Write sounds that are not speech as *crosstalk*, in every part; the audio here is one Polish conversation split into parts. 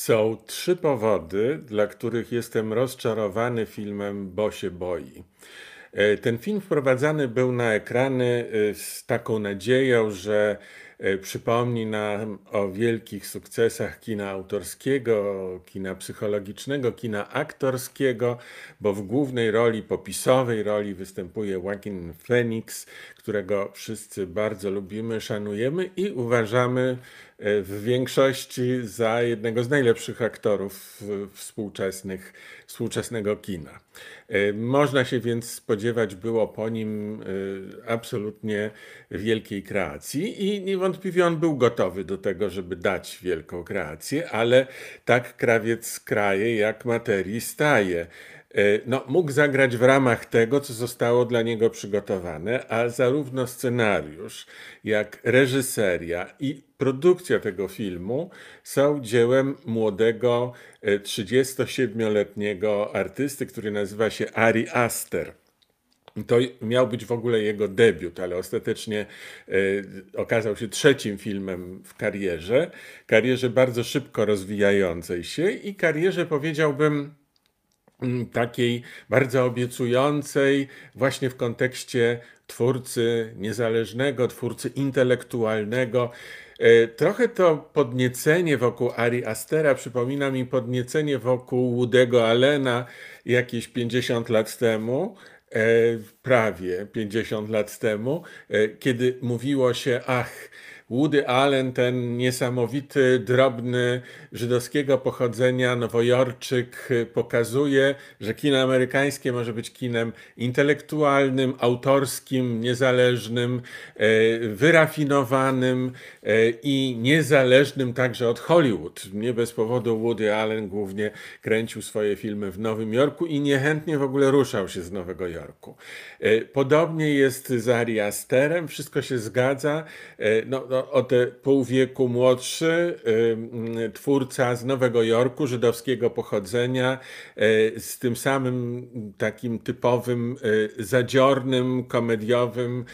Są trzy powody, dla których jestem rozczarowany filmem Bo się boi. E, ten film wprowadzany był na ekrany e, z taką nadzieją, że e, przypomni nam o wielkich sukcesach kina autorskiego, kina psychologicznego, kina aktorskiego, bo w głównej roli, popisowej roli występuje Joaquin Phoenix, którego wszyscy bardzo lubimy, szanujemy i uważamy w większości za jednego z najlepszych aktorów współczesnych, współczesnego kina. E, można się więc spodziewać było po nim e, absolutnie wielkiej kreacji i niewątpliwie on był gotowy do tego, żeby dać wielką kreację, ale tak krawiec kraje, jak materii staje. E, no, mógł zagrać w ramach tego, co zostało dla niego przygotowane, a zarówno scenariusz, jak reżyseria i produkcja tego filmu są dziełem młodego 37-letniego e, artysty, który nazywa się Ari Aster. To miał być w ogóle jego debiut, ale ostatecznie y, okazał się trzecim filmem w karierze. Karierze bardzo szybko rozwijającej się i karierze, powiedziałbym, takiej bardzo obiecującej właśnie w kontekście twórcy niezależnego, twórcy intelektualnego. E, trochę to podniecenie wokół Ari Astera przypomina mi podniecenie wokół Woody'ego Allena jakieś 50 lat temu, e, prawie 50 lat temu, e, kiedy mówiło się, ach, Woody Allen, ten niesamowity, drobny, żydowskiego pochodzenia nowojorczyk, pokazuje, że kino amerykańskie może być kinem intelektualnym, autorskim, niezależnym, e, wyrafinowanym e, i niezależnym także od Hollywood. Nie bez powodu Woody Allen głównie kręcił swoje filmy w Nowym Jorku i niechętnie w ogóle ruszał się z Nowego Jorku. E, podobnie jest z Ari Asterem, wszystko się zgadza. No, no, o te pół wieku młodszy, twórca z Nowego Jorku, żydowskiego pochodzenia, e, z tym samym takim typowym zadziornym, komediowym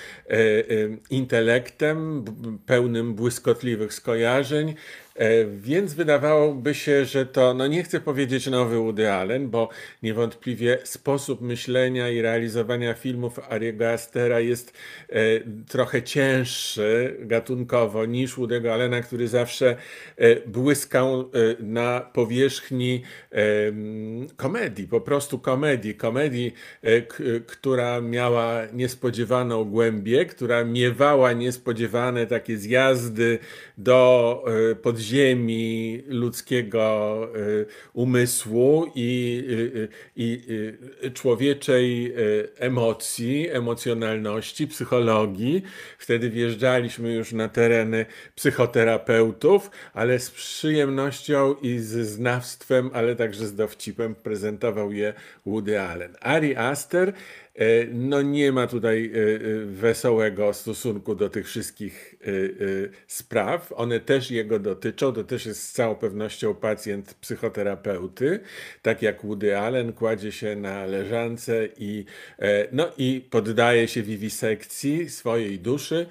intelektem, pełnym błyskotliwych skojarzeń. E, więc wydawałoby się, że to, no nie chcę powiedzieć nowy Woody Allen, bo niewątpliwie sposób myślenia i realizowania filmów Ariego Astera jest e, trochę cięższy gatunkowo niż Woody'ego Allena, który zawsze e, błyskał na powierzchni komedii, po prostu komedii. Komedii, która miała niespodziewaną głębię, która miewała niespodziewane takie zjazdy do podziemia ziemi ludzkiego y, umysłu i, y, y, i człowieczej emocji, emocjonalności, psychologii. Wtedy wjeżdżaliśmy już na tereny psychoterapeutów, ale z przyjemnością i z znawstwem, ale także z dowcipem prezentował je Woody Allen. Ari Aster no nie ma tutaj e, e, wesołego stosunku do tych wszystkich spraw. One też jego dotyczą. To też jest z całą pewnością pacjent psychoterapeuty. Tak jak Woody Allen kładzie się na leżance i, no i poddaje się wiwisekcji swojej duszy.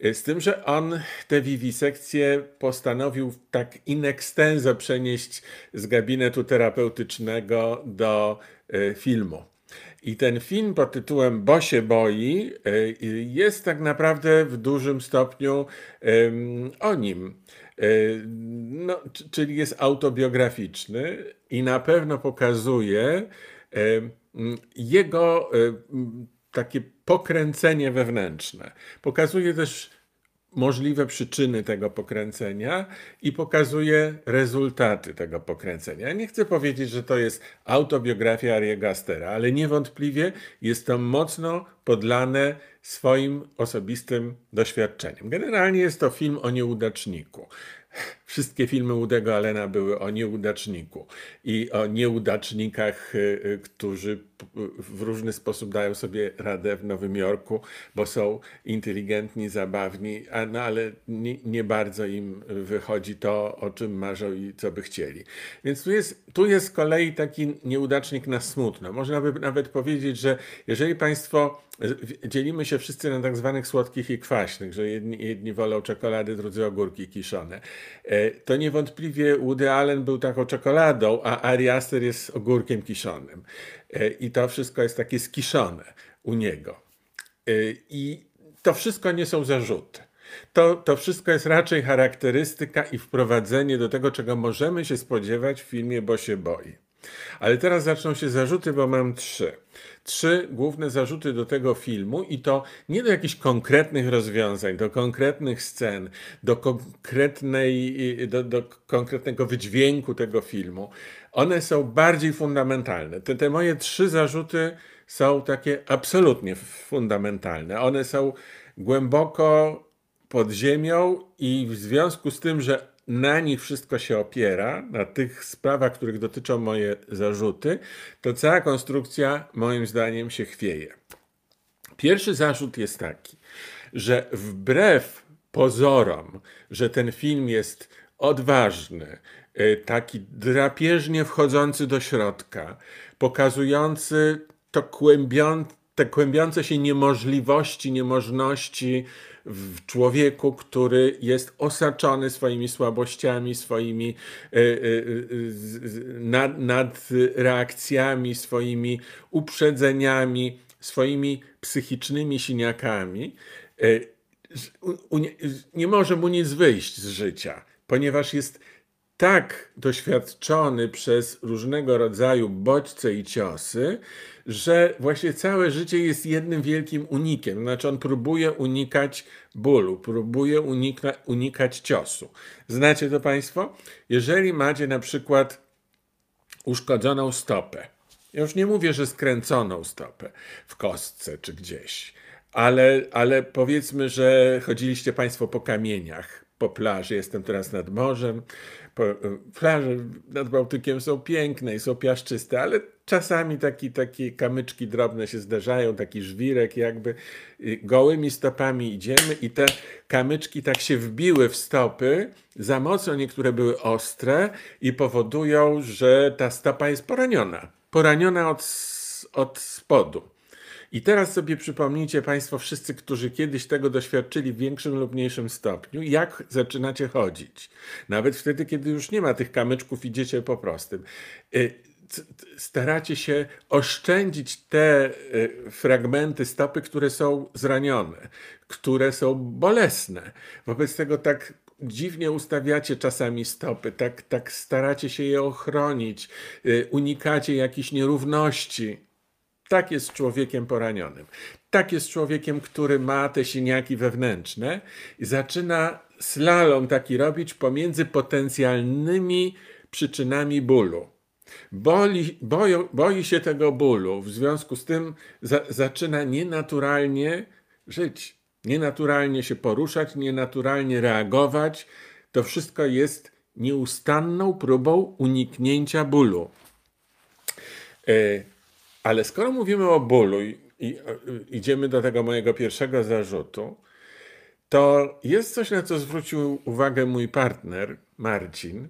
Z tym, że on tę wiwisekcję postanowił tak in extenso przenieść z gabinetu terapeutycznego do filmu. I ten film pod tytułem Bo się boi e, jest tak naprawdę w dużym stopniu o nim. E, no, czyli jest autobiograficzny i na pewno pokazuje jego e, takie pokręcenie wewnętrzne. Pokazuje też możliwe przyczyny tego pokręcenia i pokazuje rezultaty tego pokręcenia. Nie chcę powiedzieć, że to jest autobiografia Ariego Astera, ale niewątpliwie jest to mocno podlane swoim osobistym doświadczeniem. Generalnie jest to film o nieudaczniku. Wszystkie filmy Udego Allena były o nieudaczniku i o nieudacznikach, y, y, którzy w różny sposób dają sobie radę w Nowym Jorku, bo są inteligentni, zabawni, a, no ale nie, nie, bardzo im wychodzi to, o czym marzą i co by chcieli. Więc tu jest, tu jest z kolei taki nieudacznik na smutno. Można by nawet powiedzieć, że jeżeli Państwo dzielimy się wszyscy na tak zwanych słodkich i kwaśnych, że jedni, jedni wolą czekolady, drudzy ogórki kiszone. E, to niewątpliwie Woody Allen był taką czekoladą, a Ari Aster jest ogórkiem kiszonym. E, I to wszystko jest takie skiszone u niego. I to wszystko nie są zarzuty. To, to wszystko jest raczej charakterystyka i wprowadzenie do tego, czego możemy się spodziewać w filmie Bo się boi. Ale teraz zaczną się zarzuty, bo mam trzy. Trzy główne zarzuty do tego filmu i to nie do jakichś konkretnych rozwiązań, do konkretnych scen, do, konkretnej, do, do konkretnego wydźwięku tego filmu. One są bardziej fundamentalne. Te, te moje trzy zarzuty są takie absolutnie fundamentalne. One są głęboko pod ziemią i w związku z tym, że na nich wszystko się opiera, na tych sprawach, których dotyczą moje zarzuty, to cała konstrukcja moim zdaniem się chwieje. Pierwszy zarzut jest taki, że wbrew pozorom, że ten film jest odważny, y, taki drapieżnie wchodzący do środka, pokazujący to te kłębiące się niemożliwości, niemożności w człowieku, który jest osaczony swoimi słabościami, swoimi e, e, e, nad, nadreakcjami, swoimi uprzedzeniami, swoimi psychicznymi siniakami, nie może mu nic wyjść z życia, ponieważ jest tak doświadczony przez różnego rodzaju bodźce i ciosy, że właśnie całe życie jest jednym wielkim unikiem. Znaczy on próbuje unikać bólu, próbuje unika, unikać ciosu. Znacie to Państwo? Jeżeli macie na przykład uszkodzoną stopę, ja już nie mówię, że skręconą stopę w kostce czy gdzieś, ale, ale powiedzmy, że chodziliście Państwo po kamieniach, po plaży, jestem teraz nad morzem, plaże nad Bałtykiem są piękne i są piaszczyste, ale czasami taki, takie kamyczki drobne się zdarzają, taki żwirek jakby. Gołymi stopami idziemy i te kamyczki tak się wbiły w stopy za mocno, niektóre były ostre i powodują, że ta stopa jest poraniona. Poraniona od, od spodu. I teraz sobie przypomnijcie Państwo, wszyscy, którzy kiedyś tego doświadczyli w większym lub mniejszym stopniu, jak zaczynacie chodzić. Nawet wtedy, kiedy już nie ma tych kamyczków, idziecie po prostym. Y, staracie się oszczędzić te y, fragmenty stopy, które są zranione, które są bolesne. Wobec tego tak dziwnie ustawiacie czasami stopy, tak, tak staracie się je ochronić, y, unikacie jakichś nierówności. Tak jest człowiekiem poranionym. Tak jest człowiekiem, który ma te siniaki wewnętrzne i zaczyna slalom taki robić pomiędzy potencjalnymi przyczynami bólu. Boli, boi się tego bólu, w związku z tym za, zaczyna nienaturalnie żyć, nienaturalnie się poruszać, nienaturalnie reagować. To wszystko jest nieustanną próbą uniknięcia bólu. E, ale skoro mówimy o bólu i, i idziemy do tego mojego pierwszego zarzutu, to jest coś, na co zwrócił uwagę mój partner Marcin,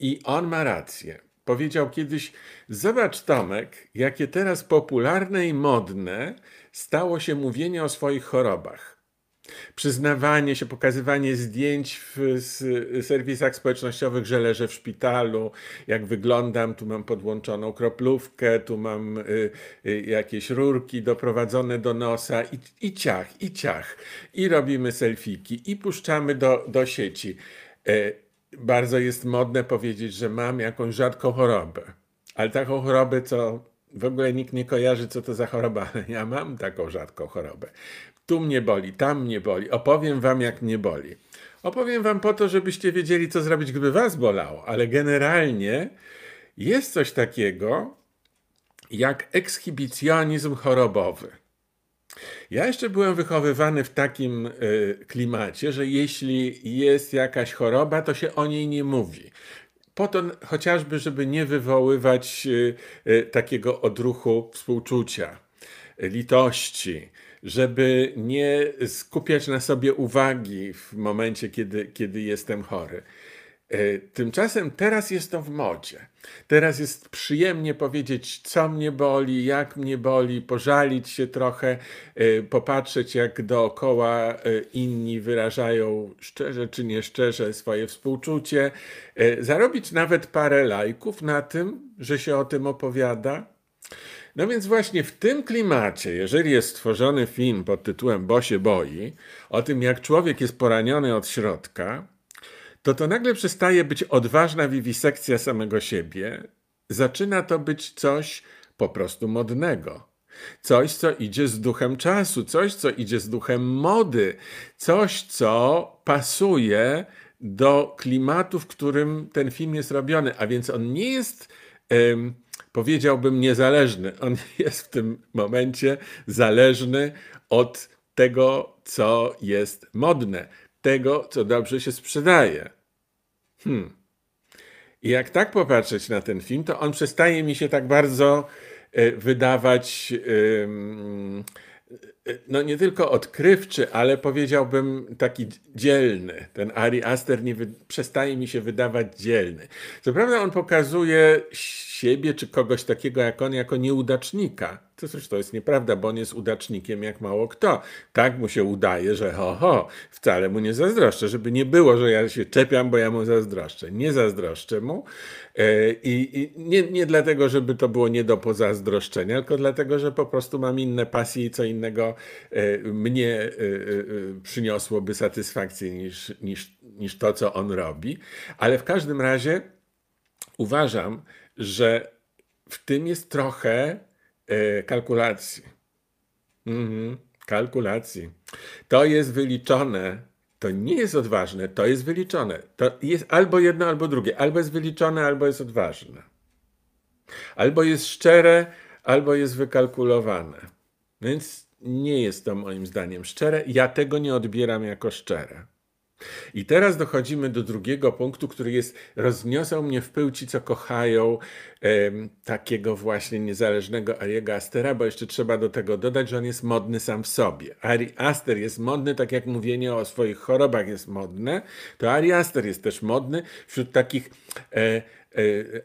i on ma rację. Powiedział kiedyś: Zobacz, Tomek, jakie teraz popularne i modne stało się mówienie o swoich chorobach przyznawanie się, pokazywanie zdjęć w serwisach społecznościowych, że leżę w szpitalu, jak wyglądam, tu mam podłączoną kroplówkę, tu mam y, y, jakieś rurki doprowadzone do nosa i, i ciach, i ciach. I robimy selfiki, i puszczamy do, do sieci. Y, bardzo jest modne powiedzieć, że mam jakąś rzadką chorobę. Ale taką chorobę, co w ogóle nikt nie kojarzy, co to za choroba, ale ja mam taką rzadką chorobę tu mnie boli, tam mnie boli, opowiem wam, jak mnie boli. Opowiem wam po to, żebyście wiedzieli, co zrobić, gdyby was bolało, ale generalnie jest coś takiego jak ekshibicjonizm chorobowy. Ja jeszcze byłem wychowywany w takim y, klimacie, że jeśli jest jakaś choroba, to się o niej nie mówi. Po to chociażby, żeby nie wywoływać y, y, takiego odruchu współczucia, litości, żeby nie skupiać na sobie uwagi w momencie, kiedy, kiedy jestem chory. E, tymczasem teraz jest to w modzie. Teraz jest przyjemnie powiedzieć, co mnie boli, jak mnie boli, pożalić się trochę, e, popatrzeć, jak dookoła e, inni wyrażają szczerze czy nieszczerze swoje współczucie, zarobić nawet parę lajków na tym, że się o tym opowiada. No więc właśnie w tym klimacie, jeżeli jest stworzony film pod tytułem Bo się boi, o tym jak człowiek jest poraniony od środka, to to nagle przestaje być odważna wiwisekcja samego siebie, zaczyna to być coś po prostu modnego. Coś, co idzie z duchem czasu, coś, co idzie z duchem mody, coś, co pasuje do klimatu, w którym ten film jest robiony. A więc on nie jest, powiedziałbym, niezależny. On *laughs* jest w tym momencie zależny od tego, co jest modne, tego, co dobrze się sprzedaje. Hmm. I jak tak popatrzeć na ten film, to on przestaje mi się tak bardzo e, wydawać no nie tylko odkrywczy, ale powiedziałbym taki dzielny. Ten Ari Aster nie przestaje mi się wydawać dzielny. Co prawda on pokazuje siebie czy kogoś takiego jak on jako nieudacznika. To zresztą jest nieprawda, bo on jest udacznikiem jak mało kto. Tak mu się udaje, że ho, ho, wcale mu nie zazdroszczę, żeby nie było, że ja się czepiam, bo ja mu zazdroszczę. Nie zazdroszczę mu e, i, i nie, nie dlatego, żeby to było nie do pozazdroszczenia, tylko dlatego, że po prostu mam inne pasje i co innego mnie e, przyniosłoby satysfakcję niż, niż, niż to, co on robi. Ale w każdym razie uważam, że w tym jest trochę e, kalkulacji. Mhm, kalkulacji. To jest wyliczone. To nie jest odważne, to jest wyliczone. To jest albo jedno, albo drugie. Albo jest wyliczone, albo jest odważne. Albo jest szczere, albo jest wykalkulowane. Więc nie jest to moim zdaniem szczere. Ja tego nie odbieram jako szczere. I teraz dochodzimy do drugiego punktu, który jest, rozniosą mnie w pył ci, co kochają e, takiego właśnie niezależnego Ariego Astera, bo jeszcze trzeba do tego dodać, że on jest modny sam w sobie. Ari Aster jest modny, tak jak mówienie o swoich chorobach jest modne, to Ari Aster jest też modny wśród takich e, e,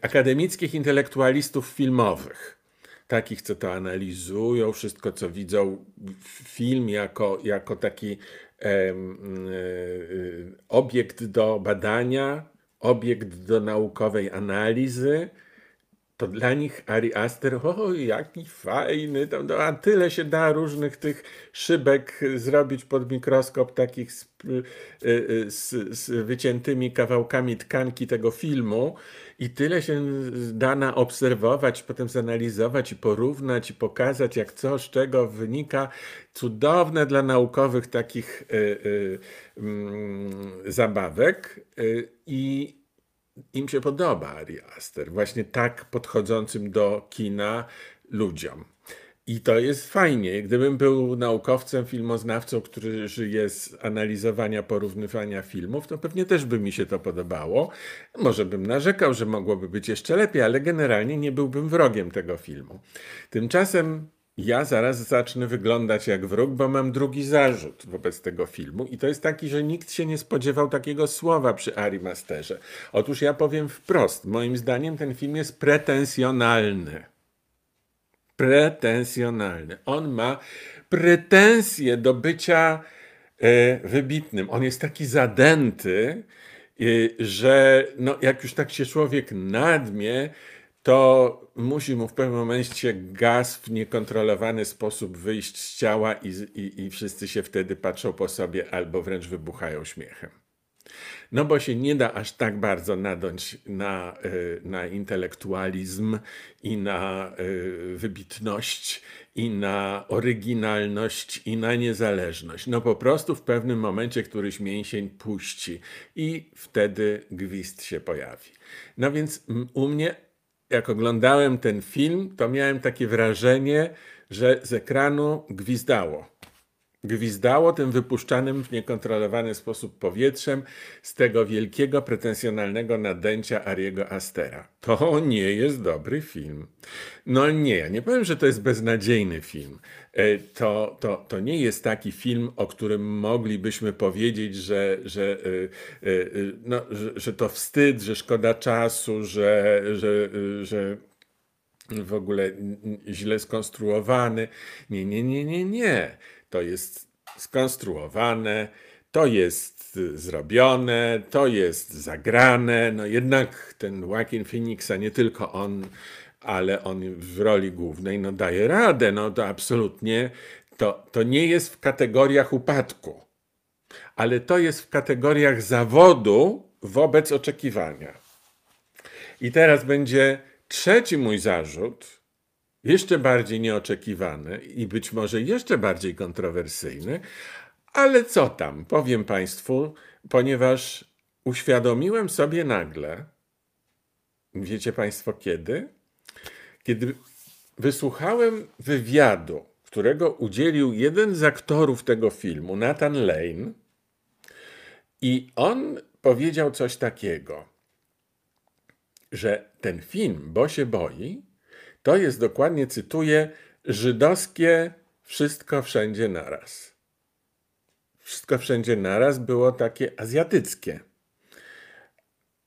akademickich intelektualistów filmowych takich, co to analizują, wszystko, co widzą film jako, jako taki E, obiekt do badania, obiekt do naukowej analizy, to dla nich Ari Aster, o jaki fajny, tam no, a tyle się da różnych tych szybek zrobić pod mikroskop, takich z, y, y, z, z wyciętymi kawałkami tkanki tego filmu i tyle się da naobserwować, potem zanalizować i porównać i pokazać, jak co z czego wynika. Cudowne dla naukowych takich y, y, y, zabawek i im się podoba Ari Aster, właśnie tak podchodzącym do kina ludziom. I to jest fajnie. Gdybym był naukowcem, filmoznawcą, który żyje z analizowania, porównywania filmów, to pewnie też by mi się to podobało. Może bym narzekał, że mogłoby być jeszcze lepiej, ale generalnie nie byłbym wrogiem tego filmu. Tymczasem ja zaraz zacznę wyglądać jak wróg, bo mam drugi zarzut wobec tego filmu i to jest taki, że nikt się nie spodziewał takiego słowa przy Ari Masterze. Otóż ja powiem wprost, moim zdaniem ten film jest pretensjonalny. Pretensjonalny. On ma pretensje do bycia e, wybitnym. On jest taki zadęty, e, że no, jak już tak się człowiek nadmie, to musi mu w pewnym momencie gaz w niekontrolowany sposób wyjść z ciała i, i, i wszyscy się wtedy patrzą po sobie albo wręcz wybuchają śmiechem. No bo się nie da aż tak bardzo nadąć na, y, na intelektualizm i na y, wybitność i na oryginalność i na niezależność. No po prostu w pewnym momencie któryś mięsień puści i wtedy gwizd się pojawi. No więc u mnie jak oglądałem ten film, to miałem takie wrażenie, że z ekranu gwizdało. Gwizdało tym wypuszczanym w niekontrolowany sposób powietrzem z tego wielkiego, pretensjonalnego nadęcia Ariego Astera. To nie jest dobry film. No nie, ja nie powiem, że to jest beznadziejny film. E, to, to, to nie jest taki film, o którym moglibyśmy powiedzieć, że, że, e, e, no, że, że to wstyd, że szkoda czasu, że, że, że w ogóle źle skonstruowany. Nie, nie, nie, nie, nie. To jest skonstruowane, to jest zrobione, to jest zagrane. No jednak ten Joaquin Phoenix, a nie tylko on, ale on w roli głównej, no daje radę. No to absolutnie, to, to nie jest w kategoriach upadku, ale to jest w kategoriach zawodu wobec oczekiwania. I teraz będzie trzeci mój zarzut, jeszcze bardziej nieoczekiwany i być może jeszcze bardziej kontrowersyjny, ale co tam, powiem Państwu, ponieważ uświadomiłem sobie nagle, wiecie Państwo kiedy? Kiedy wysłuchałem wywiadu, którego udzielił jeden z aktorów tego filmu, Nathan Lane, i on powiedział coś takiego, że ten film, bo się boi, to jest dokładnie, cytuję, żydowskie wszystko wszędzie naraz. Wszystko wszędzie naraz było takie azjatyckie.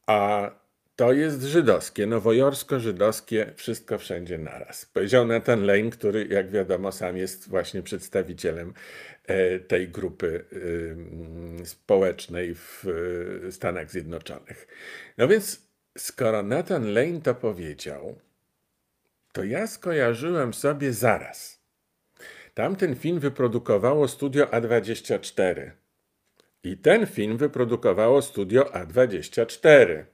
A to jest żydowskie, nowojorsko-żydowskie, wszystko wszędzie naraz. Powiedział Nathan Lane, który, jak wiadomo, sam jest właśnie przedstawicielem e, tej grupy społecznej w e, Stanach Zjednoczonych. No więc, skoro Nathan Lane to powiedział, to ja skojarzyłem sobie zaraz. Tamten film wyprodukowało studio A24. I ten film wyprodukowało studio A24.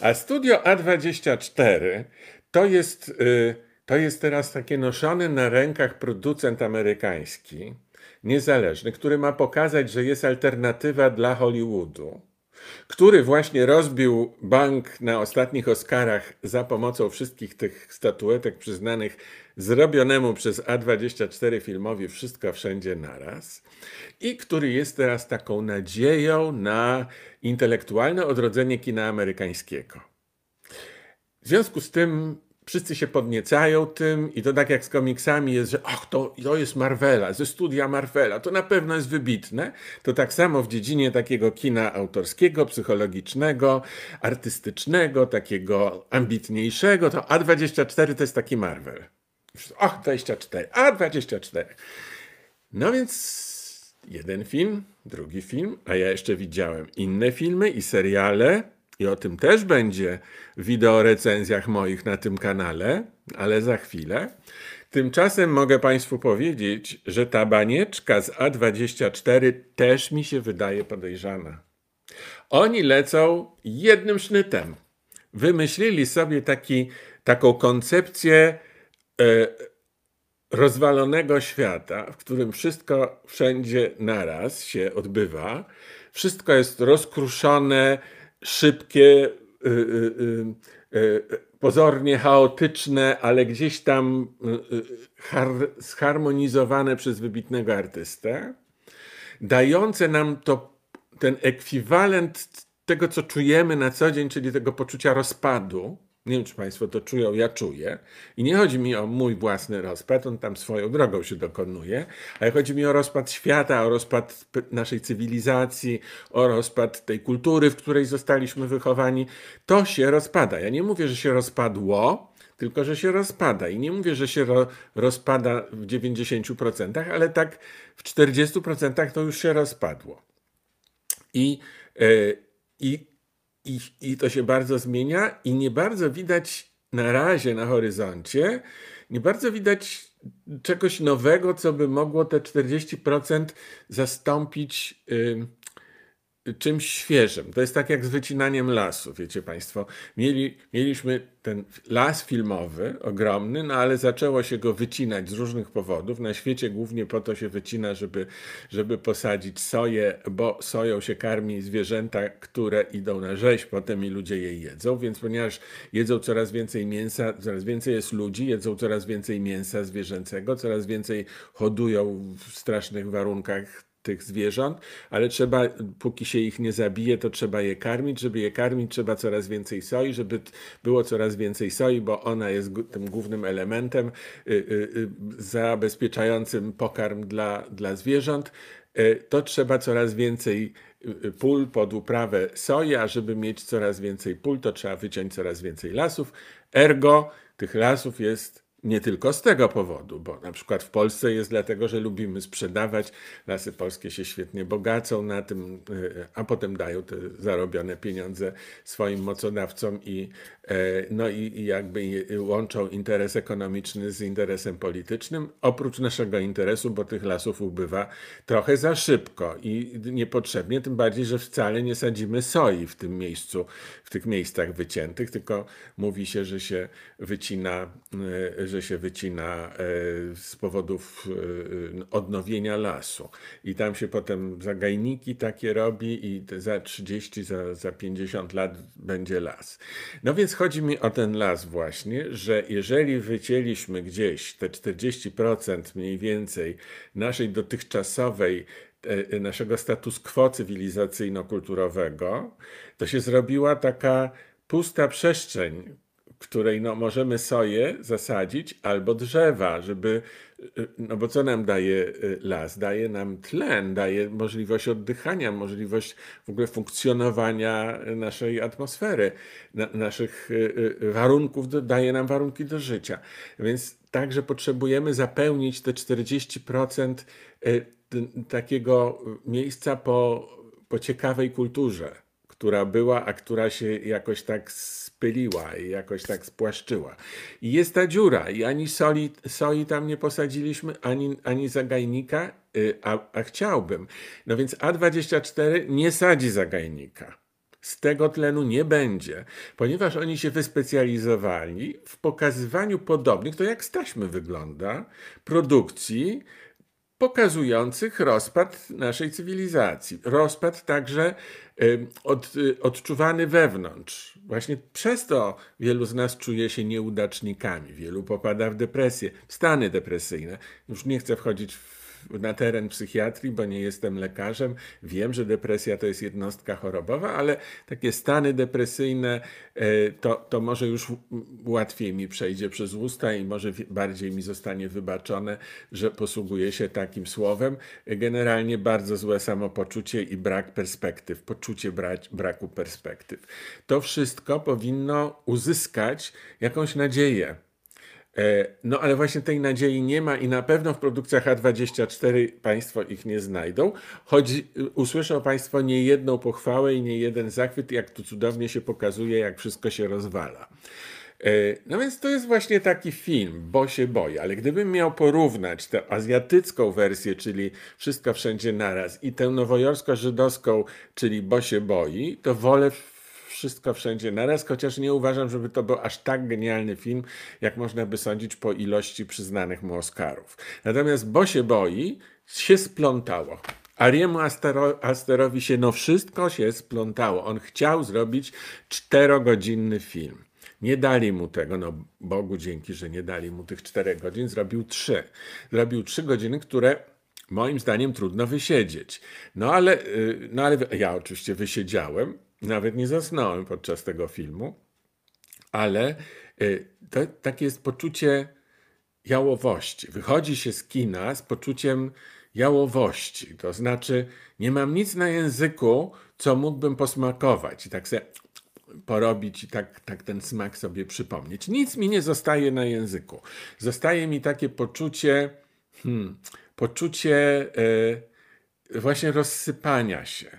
A studio A24 to jest, yy, to jest teraz takie noszony na rękach producent amerykański, niezależny, który ma pokazać, że jest alternatywa dla Hollywoodu który właśnie rozbił bank na ostatnich Oscarach za pomocą wszystkich tych statuetek przyznanych zrobionemu przez A24 filmowi Wszystko Wszędzie Naraz i który jest teraz taką nadzieją na intelektualne odrodzenie kina amerykańskiego. W związku z tym wszyscy się podniecają tym i to tak jak z komiksami jest, że ach, to, to jest Marvela, ze studia Marvela, to na pewno jest wybitne. To tak samo w dziedzinie takiego kina autorskiego, psychologicznego, artystycznego, takiego ambitniejszego, to A24 to jest taki Marvel. Ach, 24, A24. No więc jeden film, drugi film, a ja jeszcze widziałem inne filmy i seriale, i o tym też będzie w wideorecenzjach moich na tym kanale, ale za chwilę. Tymczasem mogę Państwu powiedzieć, że ta banieczka z A24 też mi się wydaje podejrzana. Oni lecą jednym sznytem. Wymyślili sobie taki, taką koncepcję e, rozwalonego świata, w którym wszystko wszędzie naraz się odbywa. Wszystko jest rozkruszone, szybkie, y, y, y, pozornie chaotyczne, ale gdzieś tam zharmonizowane przez wybitnego artystę, dające nam to, ten ekwiwalent tego, co czujemy na co dzień, czyli tego poczucia rozpadu, nie wiem, czy Państwo to czują, ja czuję. I nie chodzi mi o mój własny rozpad, on tam swoją drogą się dokonuje, ale chodzi mi o rozpad świata, o rozpad naszej cywilizacji, o rozpad tej kultury, w której zostaliśmy wychowani. To się rozpada. Ja nie mówię, że się rozpadło, tylko że się rozpada. I nie mówię, że się ro, rozpada w 90%, ale tak w 40% to już się rozpadło. I, yy, i i, I to się bardzo zmienia, i nie bardzo widać na razie na horyzoncie, nie bardzo widać czegoś nowego, co by mogło te 40% zastąpić czymś świeżym. To jest tak jak z wycinaniem lasu, wiecie Państwo. Mieli, mieliśmy ten las filmowy, ogromny, no ale zaczęło się go wycinać z różnych powodów. Na świecie głównie po to się wycina, żeby, żeby posadzić soję, bo soją się karmi zwierzęta, które idą na rzeź, potem i ludzie je jedzą, więc ponieważ jedzą coraz więcej mięsa, coraz więcej jest ludzi, jedzą coraz więcej mięsa zwierzęcego, coraz więcej hodują w strasznych warunkach tych zwierząt, ale trzeba, póki się ich nie zabije, to trzeba je karmić. Żeby je karmić, trzeba coraz więcej soi, żeby było coraz więcej soi, bo ona jest tym głównym elementem y, y, y, zabezpieczającym pokarm dla, dla zwierząt. To trzeba coraz więcej pól pod uprawę soi, a żeby mieć coraz więcej pól, to trzeba wyciąć coraz więcej lasów. Ergo tych lasów jest nie tylko z tego powodu, bo na przykład w Polsce jest dlatego, że lubimy sprzedawać, lasy polskie się świetnie bogacą na tym, e, a potem dają te zarobione pieniądze swoim mocodawcom i, e, no i, jakby łączą interes ekonomiczny z interesem politycznym, oprócz naszego interesu, bo tych lasów ubywa trochę za szybko i niepotrzebnie, tym bardziej, że wcale nie sadzimy soi w tym miejscu, w tych miejscach wyciętych, tylko mówi się, że się wycina, że że się wycina e, z powodów e, odnowienia lasu. I tam się potem zagajniki takie robi i za 30, za, za 50 lat będzie las. No więc chodzi mi o ten las właśnie, że jeżeli wycięliśmy gdzieś te 40% mniej więcej naszej dotychczasowej e, naszego status quo cywilizacyjno-kulturowego, to się zrobiła taka pusta przestrzeń, której no, możemy soję zasadzić albo drzewa, żeby, no bo co nam daje y, las? Daje nam tlen, daje możliwość oddychania, możliwość w ogóle funkcjonowania naszej atmosfery, na, naszych y, y, warunków, daje nam warunki do życia. Więc także potrzebujemy zapełnić te 40% takiego miejsca po, po ciekawej kulturze, która była, a która się jakoś tak spyliła i jakoś tak spłaszczyła. I jest ta dziura i ani soli, soi tam nie posadziliśmy, ani, ani zagajnika, y, a, a chciałbym. No więc A24 nie sadzi zagajnika. Z tego tlenu nie będzie, ponieważ oni się wyspecjalizowali w pokazywaniu podobnych, to jak staśmy wygląda, produkcji, pokazujących rozpad naszej cywilizacji. Rozpad także od, odczuwany wewnątrz. Właśnie przez to wielu z nas czuje się nieudacznikami, wielu popada w depresję, w stany depresyjne. Już nie chcę wchodzić w na teren psychiatrii, bo nie jestem lekarzem. Wiem, że depresja to jest jednostka chorobowa, ale takie stany depresyjne e, to, to może już łatwiej mi przejdzie przez usta i może bardziej mi zostanie wybaczone, że posługuję się takim słowem. Generalnie bardzo złe samopoczucie i brak perspektyw, poczucie braku perspektyw. To wszystko powinno uzyskać jakąś nadzieję no ale właśnie tej nadziei nie ma i na pewno w produkcjach A24 Państwo ich nie znajdą. Choć usłyszą Państwo nie jedną pochwałę i nie jeden zachwyt, jak tu cudownie się pokazuje, jak wszystko się rozwala. E, no więc to jest właśnie taki film, bo się boi, ale gdybym miał porównać tę azjatycką wersję, czyli Wszystko Wszędzie Naraz i tę nowojorsko-żydowską, czyli Bo się boi, to wolę wszystko wszędzie naraz, chociaż nie uważam, żeby to był aż tak genialny film, jak można by sądzić po ilości przyznanych mu Oscarów. Natomiast Bo się boi, się splątało. Ariemu Astero, Asterowi się no wszystko się splątało. On chciał zrobić czterogodzinny film. Nie dali mu tego, no Bogu dzięki, że nie dali mu tych czterech godzin, zrobił trzy. Zrobił trzy godziny, które moim zdaniem trudno wysiedzieć. No ale, y, no ale ja oczywiście wysiedziałem, nawet nie zasnąłem podczas tego filmu, ale y, to, takie jest poczucie jałowości. Wychodzi się z kina z poczuciem jałowości. To znaczy, nie mam nic na języku, co mógłbym posmakować i tak sobie porobić i tak, tak ten smak sobie przypomnieć. Nic mi nie zostaje na języku. Zostaje mi takie poczucie, hmm, poczucie y, właśnie rozsypania się.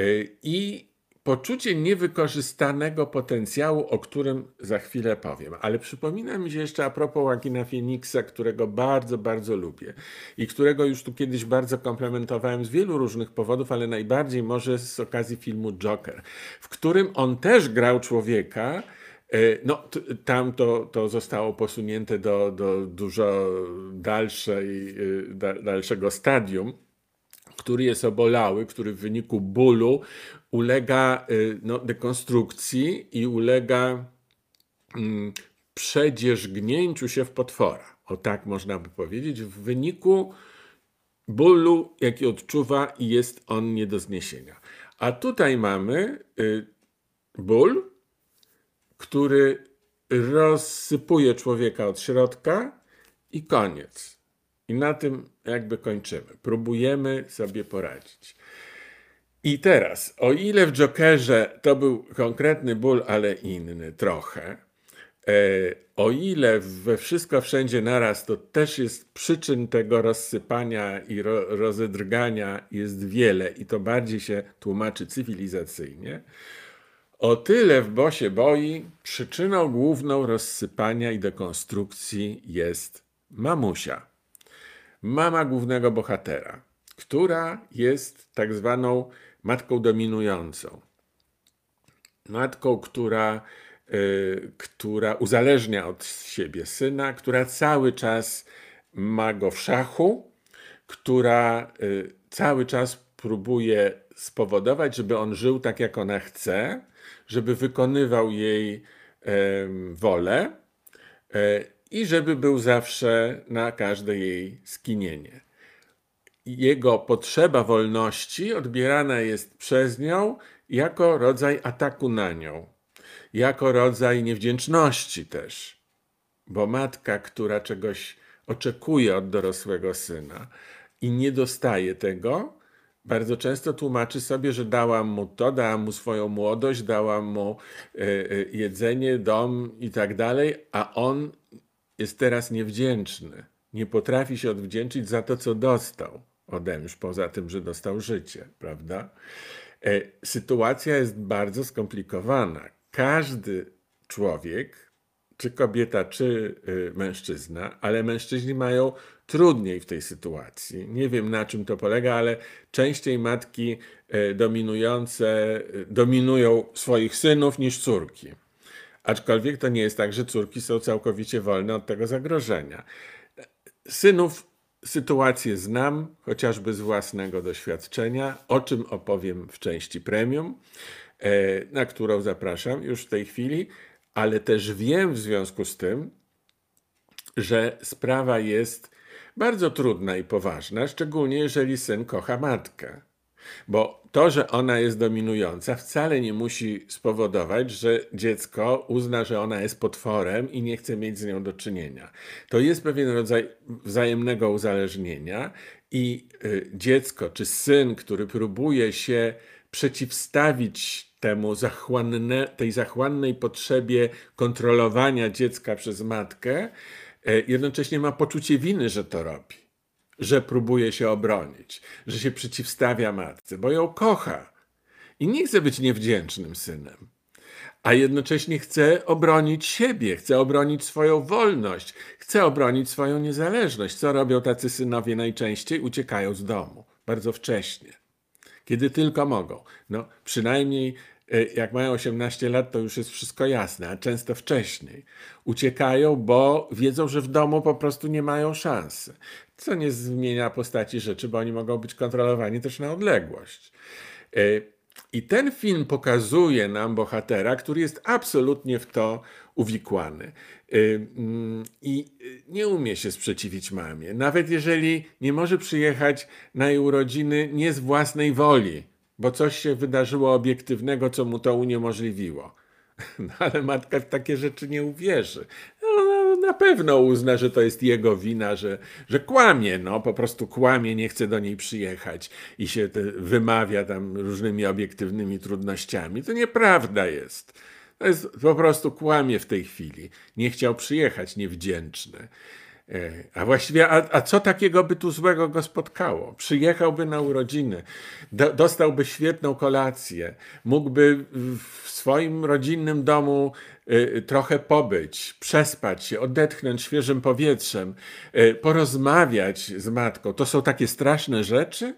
Y, I poczucie niewykorzystanego potencjału, o którym za chwilę powiem. Ale przypomina mi się jeszcze a propos Joaquina Phoenixa, którego bardzo, bardzo lubię i którego już tu kiedyś bardzo komplementowałem z wielu różnych powodów, ale najbardziej może z okazji filmu Joker, w którym on też grał człowieka, e, no, tam to, to zostało posunięte do, do dużo dalszej, e, dalszego stadium który jest obolały, który w wyniku bólu ulega y, no, dekonstrukcji i ulega mm, przedzierzgnięciu się w potwora. O tak można by powiedzieć. W wyniku bólu, jaki odczuwa i jest on nie do zniesienia. A tutaj mamy y, ból, który rozsypuje człowieka od środka i koniec. I na tym jakby kończymy. Próbujemy sobie poradzić. I teraz, o ile w Jokerze to był konkretny ból, ale inny trochę, e, o ile we wszystko wszędzie naraz to też jest przyczyn tego rozsypania i ro, rozedrgania jest wiele i to bardziej się tłumaczy cywilizacyjnie, o tyle w Bosie Boi przyczyną główną rozsypania i dekonstrukcji jest mamusia. Mama głównego bohatera, która jest tak zwaną matką dominującą. Matką, która, y, która uzależnia od siebie syna, która cały czas ma go w szachu, która y, cały czas próbuje spowodować, żeby on żył tak, jak ona chce, żeby wykonywał jej wolę. E, i żeby był zawsze na każde jej skinienie. Jego potrzeba wolności odbierana jest przez nią jako rodzaj ataku na nią, jako rodzaj niewdzięczności też. Bo matka, która czegoś oczekuje od dorosłego syna i nie dostaje tego, bardzo często tłumaczy sobie, że dałam mu to, dałam mu swoją młodość, dałam mu y, y, jedzenie, dom i tak dalej, a on jest teraz niewdzięczny. Nie potrafi się odwdzięczyć za to, co dostał ode mnie, poza tym, że dostał życie, prawda? E, sytuacja jest bardzo skomplikowana. Każdy człowiek, czy kobieta, czy y, mężczyzna, ale mężczyźni mają trudniej w tej sytuacji. Nie wiem na czym to polega, ale częściej matki e, dominujące y, dominują swoich synów niż córki. Aczkolwiek to nie jest tak, że córki są całkowicie wolne od tego zagrożenia. Synów sytuację znam, chociażby z własnego doświadczenia, o czym opowiem w części premium, e, na którą zapraszam już w tej chwili, ale też wiem w związku z tym, że sprawa jest bardzo trudna i poważna, szczególnie jeżeli syn kocha matkę. Bo to, że ona jest dominująca, wcale nie musi spowodować, że dziecko uzna, że ona jest potworem i nie chce mieć z nią do czynienia. To jest pewien rodzaj wzajemnego uzależnienia, i y, dziecko czy syn, który próbuje się przeciwstawić temu zachłanne, tej zachłannej potrzebie kontrolowania dziecka przez matkę, y, jednocześnie ma poczucie winy, że to robi że próbuje się obronić, że się przeciwstawia matce, bo ją kocha i nie chce być niewdzięcznym synem, a jednocześnie chce obronić siebie, chce obronić swoją wolność, chce obronić swoją niezależność. Co robią tacy synowie najczęściej? Uciekają z domu bardzo wcześnie, kiedy tylko mogą. No, przynajmniej jak mają 18 lat, to już jest wszystko jasne, a często wcześniej. Uciekają, bo wiedzą, że w domu po prostu nie mają szansy. Co nie zmienia postaci rzeczy, bo oni mogą być kontrolowani też na odległość. E, I ten film pokazuje nam bohatera, który jest absolutnie w to uwikłany. E, mm, I nie umie się sprzeciwić mamie. Nawet jeżeli nie może przyjechać na jej urodziny nie z własnej woli, bo coś się wydarzyło obiektywnego, co mu to uniemożliwiło. *laughs* No, ale matka w takie rzeczy nie uwierzy. No, na pewno uzna, że to jest jego wina, że, że kłamie, no po prostu kłamie, nie chce do niej przyjechać i się wymawia tam różnymi obiektywnymi trudnościami. To nieprawda jest. To jest po prostu kłamie w tej chwili. Nie chciał przyjechać, niewdzięczny. E, a właściwie, a, a, co takiego by tu złego go spotkało? Przyjechałby na urodziny, do, dostałby świetną kolację, mógłby w swoim rodzinnym domu y, trochę pobyć, przespać się, odetchnąć świeżym powietrzem, y, porozmawiać z matką. To są takie straszne rzeczy?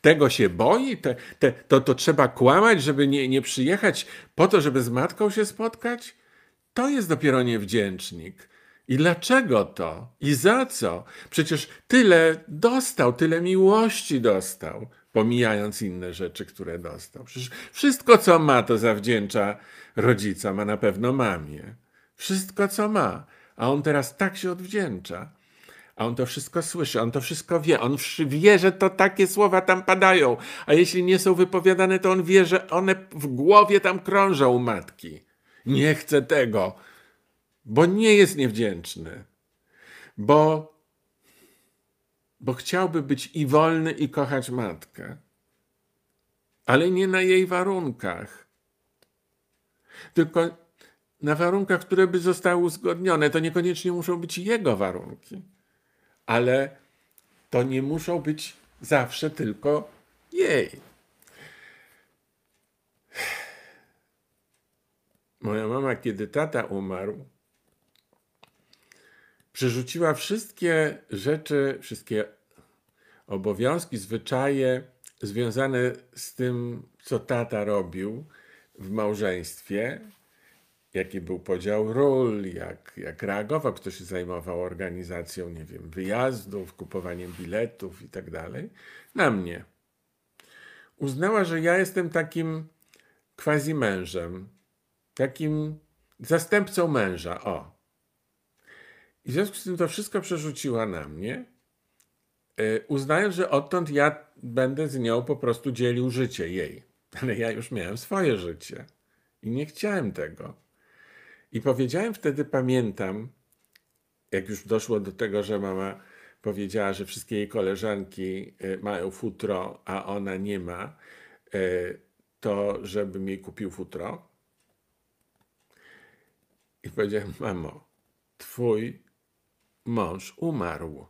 Tego się boi? Te, te, to, to trzeba kłamać, żeby nie, nie przyjechać po to, żeby z matką się spotkać? To jest dopiero niewdzięcznik. I dlaczego to? I za co? Przecież tyle dostał, tyle miłości dostał, pomijając inne rzeczy, które dostał. Przecież wszystko, co ma, to zawdzięcza rodzicom, a na pewno mamie. Wszystko, co ma. A on teraz tak się odwdzięcza. A on to wszystko słyszy, on to wszystko wie. On wie, że to takie słowa tam padają. A jeśli nie są wypowiadane, to on wie, że one w głowie tam krążą u matki. Nie chce tego bo nie jest niewdzięczny, bo, bo chciałby być i wolny, i kochać matkę, ale nie na jej warunkach, tylko na warunkach, które by zostały uzgodnione. To niekoniecznie muszą być jego warunki, ale to nie muszą być zawsze tylko jej. Moja mama, kiedy tata umarł, przerzuciła wszystkie rzeczy, wszystkie obowiązki, zwyczaje związane z tym, co tata robił w małżeństwie, jaki był podział ról, jak, jak reagował, kto się zajmował organizacją, nie wiem, wyjazdów, kupowaniem biletów i tak dalej, na mnie. Uznała, że ja jestem takim quasi mężem, takim zastępcą męża, o. I w związku z tym to wszystko przerzuciła na mnie, e, uznając, że odtąd ja będę z nią po prostu dzielił życie jej. *laughs* Ale ja już miałem swoje życie i nie chciałem tego. I powiedziałem wtedy, pamiętam, jak już doszło do tego, że mama powiedziała, że wszystkie jej koleżanki e, mają futro, a ona nie ma, e, to żebym jej kupił futro. I powiedziałem, mamo, twój mąż umarł.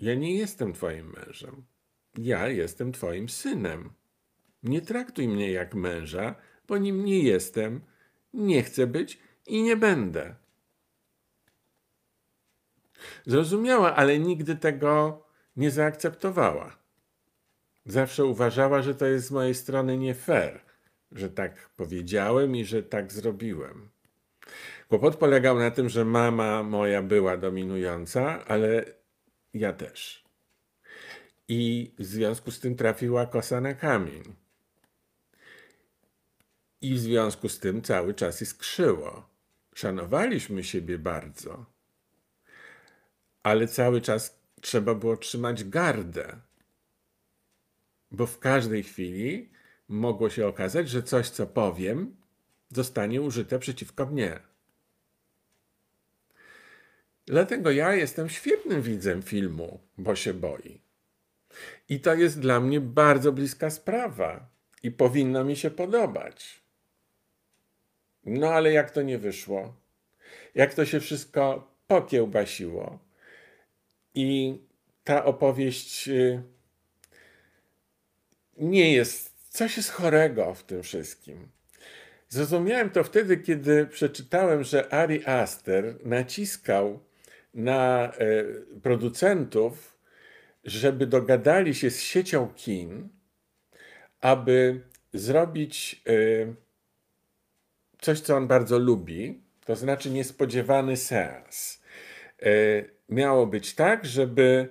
Ja nie jestem twoim mężem. Ja jestem twoim synem. Nie traktuj mnie jak męża, bo nim nie jestem, nie chcę być i nie będę. Zrozumiała, ale nigdy tego nie zaakceptowała. Zawsze uważała, że to jest z mojej strony nie fair, że tak powiedziałem i że tak zrobiłem. Kłopot polegał na tym, że mama moja była dominująca, ale ja też. I w związku z tym trafiła kosa na kamień. I w związku z tym cały czas iskrzyło. Szanowaliśmy siebie bardzo, ale cały czas trzeba było trzymać gardę, bo w każdej chwili mogło się okazać, że coś, co powiem, zostanie użyte przeciwko mnie. Dlatego ja jestem świetnym widzem filmu, bo się boi. I to jest dla mnie bardzo bliska sprawa i powinno mi się podobać. No ale jak to nie wyszło? Jak to się wszystko pokiełbasiło? I ta opowieść y, nie jest, coś jest chorego w tym wszystkim. Zrozumiałem to wtedy, kiedy przeczytałem, że Ari Aster naciskał na e, producentów, żeby dogadali się z siecią kin, aby zrobić e, coś, co on bardzo lubi, to znaczy niespodziewany seans. E, miało być tak, żeby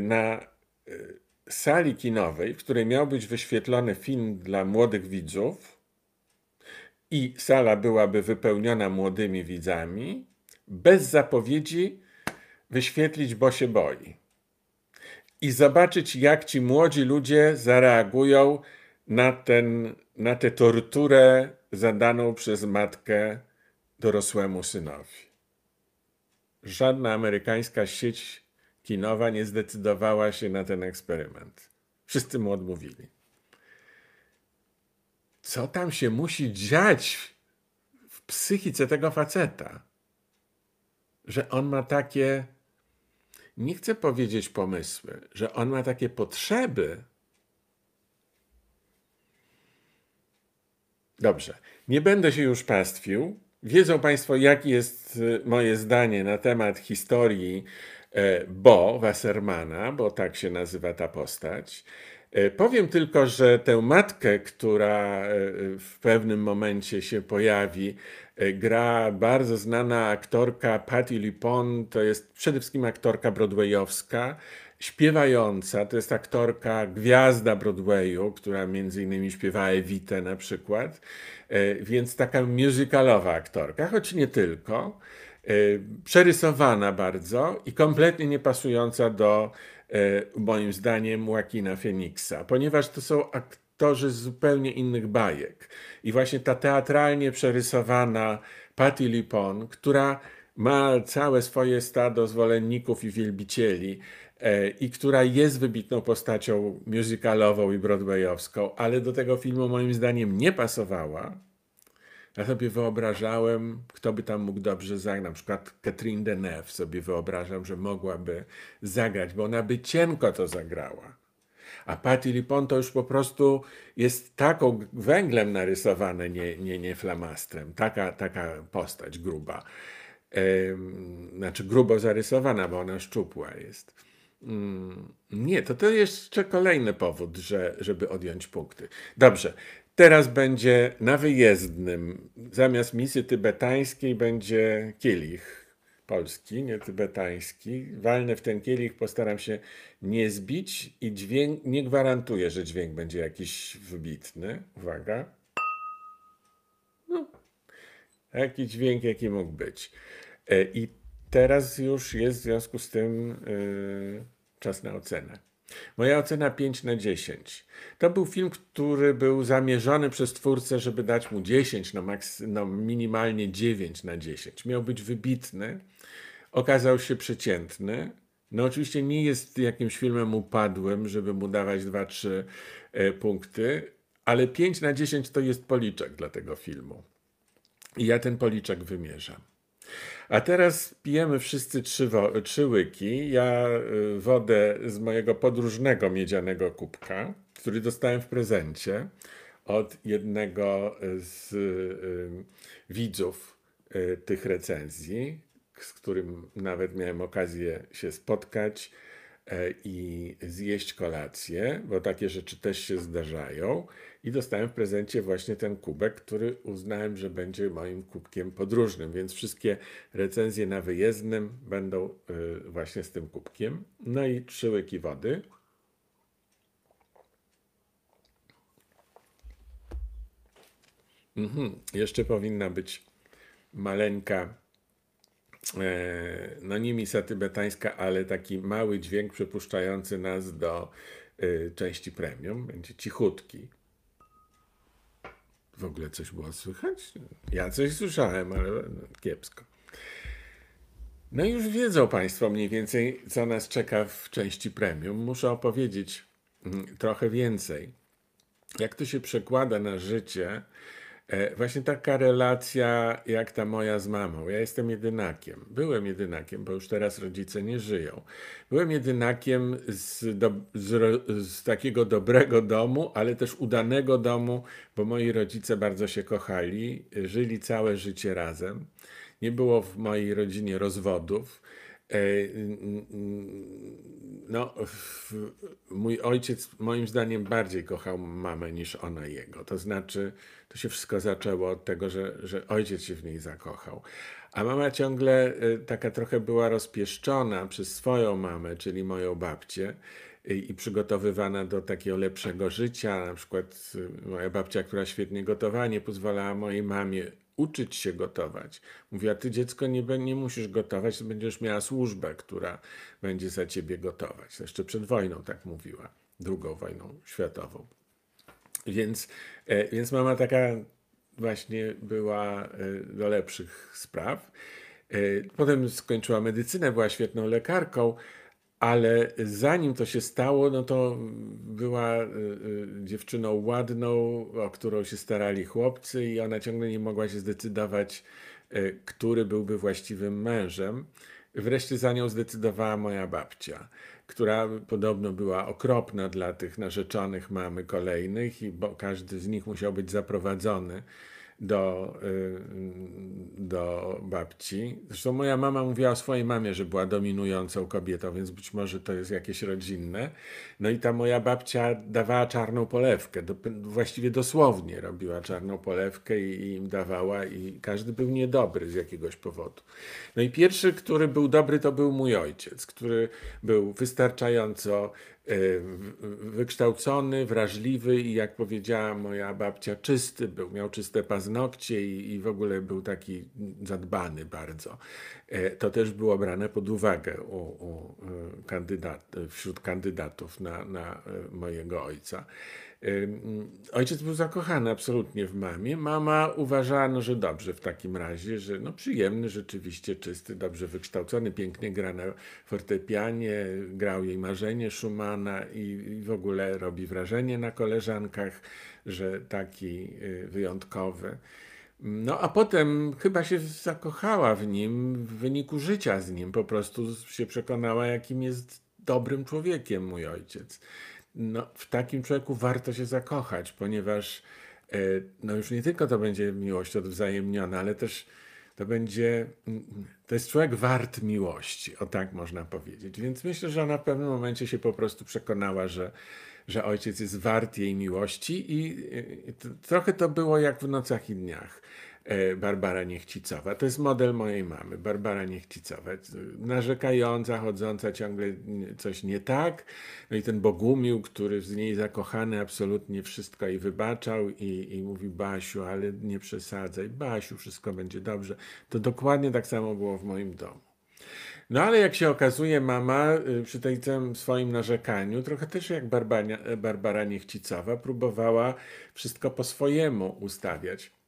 na sali kinowej, w której miał być wyświetlony film dla młodych widzów, i sala byłaby wypełniona młodymi widzami, bez zapowiedzi wyświetlić, bo się boi. I zobaczyć, jak ci młodzi ludzie zareagują na, ten, na tę torturę zadaną przez matkę dorosłemu synowi. Żadna amerykańska sieć kinowa nie zdecydowała się na ten eksperyment. Wszyscy mu odmówili. Co tam się musi dziać w psychice tego faceta? Że on ma takie nie chcę powiedzieć pomysły, że on ma takie potrzeby. Dobrze, nie będę się już pastwił. Wiedzą Państwo, jakie jest y, moje zdanie na temat historii e, Bo Wassermana, bo tak się nazywa ta postać. E, powiem tylko, że tę matkę, która e, w pewnym momencie się pojawi, gra bardzo znana aktorka Patti LuPone. To jest przede wszystkim aktorka broadwayowska, śpiewająca. To jest aktorka gwiazda Broadwayu, która między innymi śpiewa Evitę na przykład. Więc taka musicalowa aktorka, choć nie tylko. Przerysowana bardzo i kompletnie nie pasująca do E, moim zdaniem Joaquina Phoenixa, ponieważ to są aktorzy z zupełnie innych bajek. I właśnie ta teatralnie przerysowana Patti Lipon, która ma całe swoje stado zwolenników i wielbicieli e, i która jest wybitną postacią musicalową i broadwayowską, ale do tego filmu moim zdaniem nie pasowała, ja sobie wyobrażałem, kto by tam mógł dobrze zagrać. Na przykład Catherine Deneuve sobie wyobrażam, że mogłaby zagrać, bo ona by cienko to zagrała. A Patti Lipon to już po prostu jest taką węglem narysowane, nie, nie, nie flamastrem. Taka, taka postać gruba. Znaczy grubo zarysowana, bo ona szczupła jest. Mm, nie, to to jeszcze kolejny powód, że, żeby odjąć punkty. Dobrze, Teraz będzie na wyjezdnym. Zamiast misy tybetańskiej będzie kielich polski, nie tybetański. Walnę w ten kielich, postaram się nie zbić i dźwięk, nie gwarantuję, że dźwięk będzie jakiś wybitny. Uwaga. No, taki dźwięk, jaki mógł być. E, I teraz już jest w związku z tym yy, czas na ocenę. Moja ocena 5 na 10. To był film, który był zamierzony przez twórcę, żeby dać mu 10, no, maks- no minimalnie 9 na 10. Miał być wybitny, okazał się przeciętny. No oczywiście nie jest jakimś filmem upadłym, żeby mu dawać 2-3 e, punkty, ale 5 na 10 to jest policzek dla tego filmu. I ja ten policzek wymierzam. A teraz pijemy wszyscy trzy, trzy łyki. Ja y, wodę z mojego podróżnego miedzianego kubka, który dostałem w prezencie od jednego z y, widzów tych recenzji, z którym nawet miałem okazję się spotkać e, i zjeść kolację, bo takie rzeczy też się zdarzają. I dostałem w prezencie właśnie ten kubek, który uznałem, że będzie moim kubkiem podróżnym, więc wszystkie recenzje na wyjezdnym będą y, właśnie z tym kubkiem. No i trzy łyki wody. Mhm. Jeszcze powinna być maleńka, e, no nie misa tybetańska, ale taki mały dźwięk przypuszczający nas do y, części premium. Będzie cichutki. W ogóle coś było słychać? Ja coś słyszałem, ale kiepsko. No już wiedzą Państwo mniej więcej, co nas czeka w części premium. Muszę opowiedzieć mm, trochę więcej. Jak to się przekłada na życie E, właśnie taka relacja jak ta moja z mamą. Ja jestem jedynakiem. Byłem jedynakiem, bo już teraz rodzice nie żyją. Byłem jedynakiem z, do, z, z, takiego dobrego domu, ale też udanego domu, bo moi rodzice bardzo się kochali, żyli całe życie razem. Nie było w mojej rodzinie rozwodów. E, no, mój ojciec moim zdaniem bardziej kochał mamę niż ona jego. To znaczy, to się wszystko zaczęło od tego, że, że ojciec się w niej zakochał. A mama ciągle e, taka trochę była rozpieszczona przez swoją mamę, czyli moją babcię i przygotowywana do takiego lepszego życia. Na przykład e, moja babcia, która świetnie gotowała, nie pozwalała mojej mamie uczyć się gotować. Mówiła, ty dziecko nie, nie musisz gotować, będziesz miała służbę, która będzie za ciebie gotować. Jeszcze przed wojną tak mówiła, drugą wojną światową. Więc, e, więc mama taka właśnie była e, do lepszych spraw. E, potem skończyła medycynę, była świetną lekarką, ale zanim to się stało, no to była y, y, dziewczyną ładną, o którą się starali chłopcy, i ona ciągle nie mogła się zdecydować, y, który byłby właściwym mężem. wreszcie za nią zdecydowała moja babcia, która podobno była okropna dla tych narzeczonych mamy kolejnych, i bo każdy z nich musiał być zaprowadzony do, y, do babci. Zresztą moja mama mówiła o swojej mamie, że była dominującą kobietą, więc być może to jest jakieś rodzinne. No i ta moja babcia dawała czarną polewkę, do, właściwie dosłownie robiła czarną polewkę i, i im dawała i każdy był niedobry z jakiegoś powodu. No i pierwszy, który był dobry, to był mój ojciec, który był wystarczająco wykształcony, wrażliwy i jak powiedziała moja babcia, czysty był, miał czyste paznokcie i, i w ogóle był taki zadbany bardzo. E, to też było brane pod uwagę u, u e, kandydat, wśród kandydatów na, na mojego ojca. Ojciec był zakochany absolutnie w mamie. Mama uważano, że dobrze w takim razie, że no przyjemny, rzeczywiście czysty, dobrze wykształcony, pięknie gra na fortepianie, grał jej marzenie Schumana i, i w ogóle robi wrażenie na koleżankach, że taki y, wyjątkowy. No a potem chyba się zakochała w nim w wyniku życia z nim. Po prostu się przekonała, jakim jest dobrym człowiekiem mój ojciec no, w takim człowieku warto się zakochać, ponieważ e, no już nie tylko to będzie miłość odwzajemniona, ale też to będzie, mm, to jest człowiek wart miłości, o tak można powiedzieć. Więc myślę, że ona w pewnym momencie się po prostu przekonała, że, że ojciec jest wart jej miłości i, i trochę to było jak w nocach i dniach. E, Barbara Niechcicowa. To jest model mojej mamy, Barbara Niechcicowa. Narzekająca, chodząca ciągle coś nie tak. No i ten Bogumił, który z niej zakochany absolutnie wszystko jej wybaczał i, i mówi Basiu, ale nie przesadzaj, Basiu, wszystko będzie dobrze. To dokładnie tak samo było w moim domu. No ale jak się okazuje, mama y, przy tej całym swoim narzekaniu, trochę też jak Barbara, Barbara Niechcicowa, próbowała wszystko po swojemu ustawiać.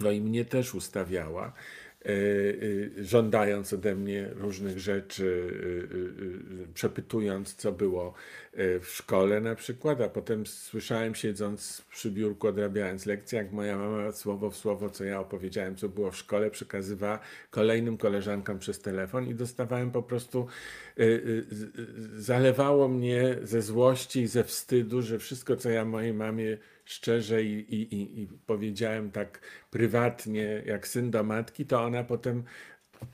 No i mnie też ustawiała, e, e, żądając ode mnie różnych rzeczy, e, przepytując, co było w szkole na przykład, a potem słyszałem siedząc przy biurku, odrabiając lekcje, jak moja mama słowo w słowo, co ja opowiedziałem, co było w szkole, przekazywała kolejnym koleżankom przez telefon i dostawałem po prostu, zalewało mnie ze złości i ze wstydu, że wszystko, co ja mojej mamie szczerze i, i, i powiedziałem tak prywatnie, jak syn do matki, to ona potem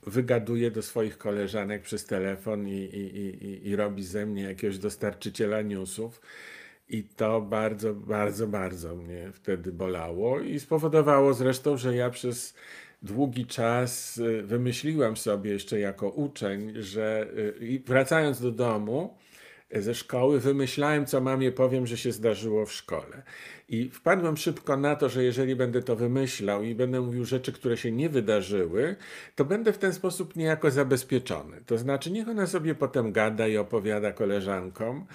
wygaduje do swoich koleżanek przez telefon i, i, i, i robi ze mnie jakiegoś dostarczyciela newsów. I to bardzo, bardzo, bardzo mnie wtedy bolało i spowodowało zresztą, że ja przez długi czas y, wymyśliłem sobie jeszcze jako uczeń, że y, wracając do domu, ze szkoły, wymyślałem, co mamie powiem, że się zdarzyło w szkole. I wpadłem szybko na to, że jeżeli będę to wymyślał i będę mówił rzeczy, które się nie wydarzyły, to będę w ten sposób niejako zabezpieczony. To znaczy, niech ona sobie potem gada i opowiada koleżankom,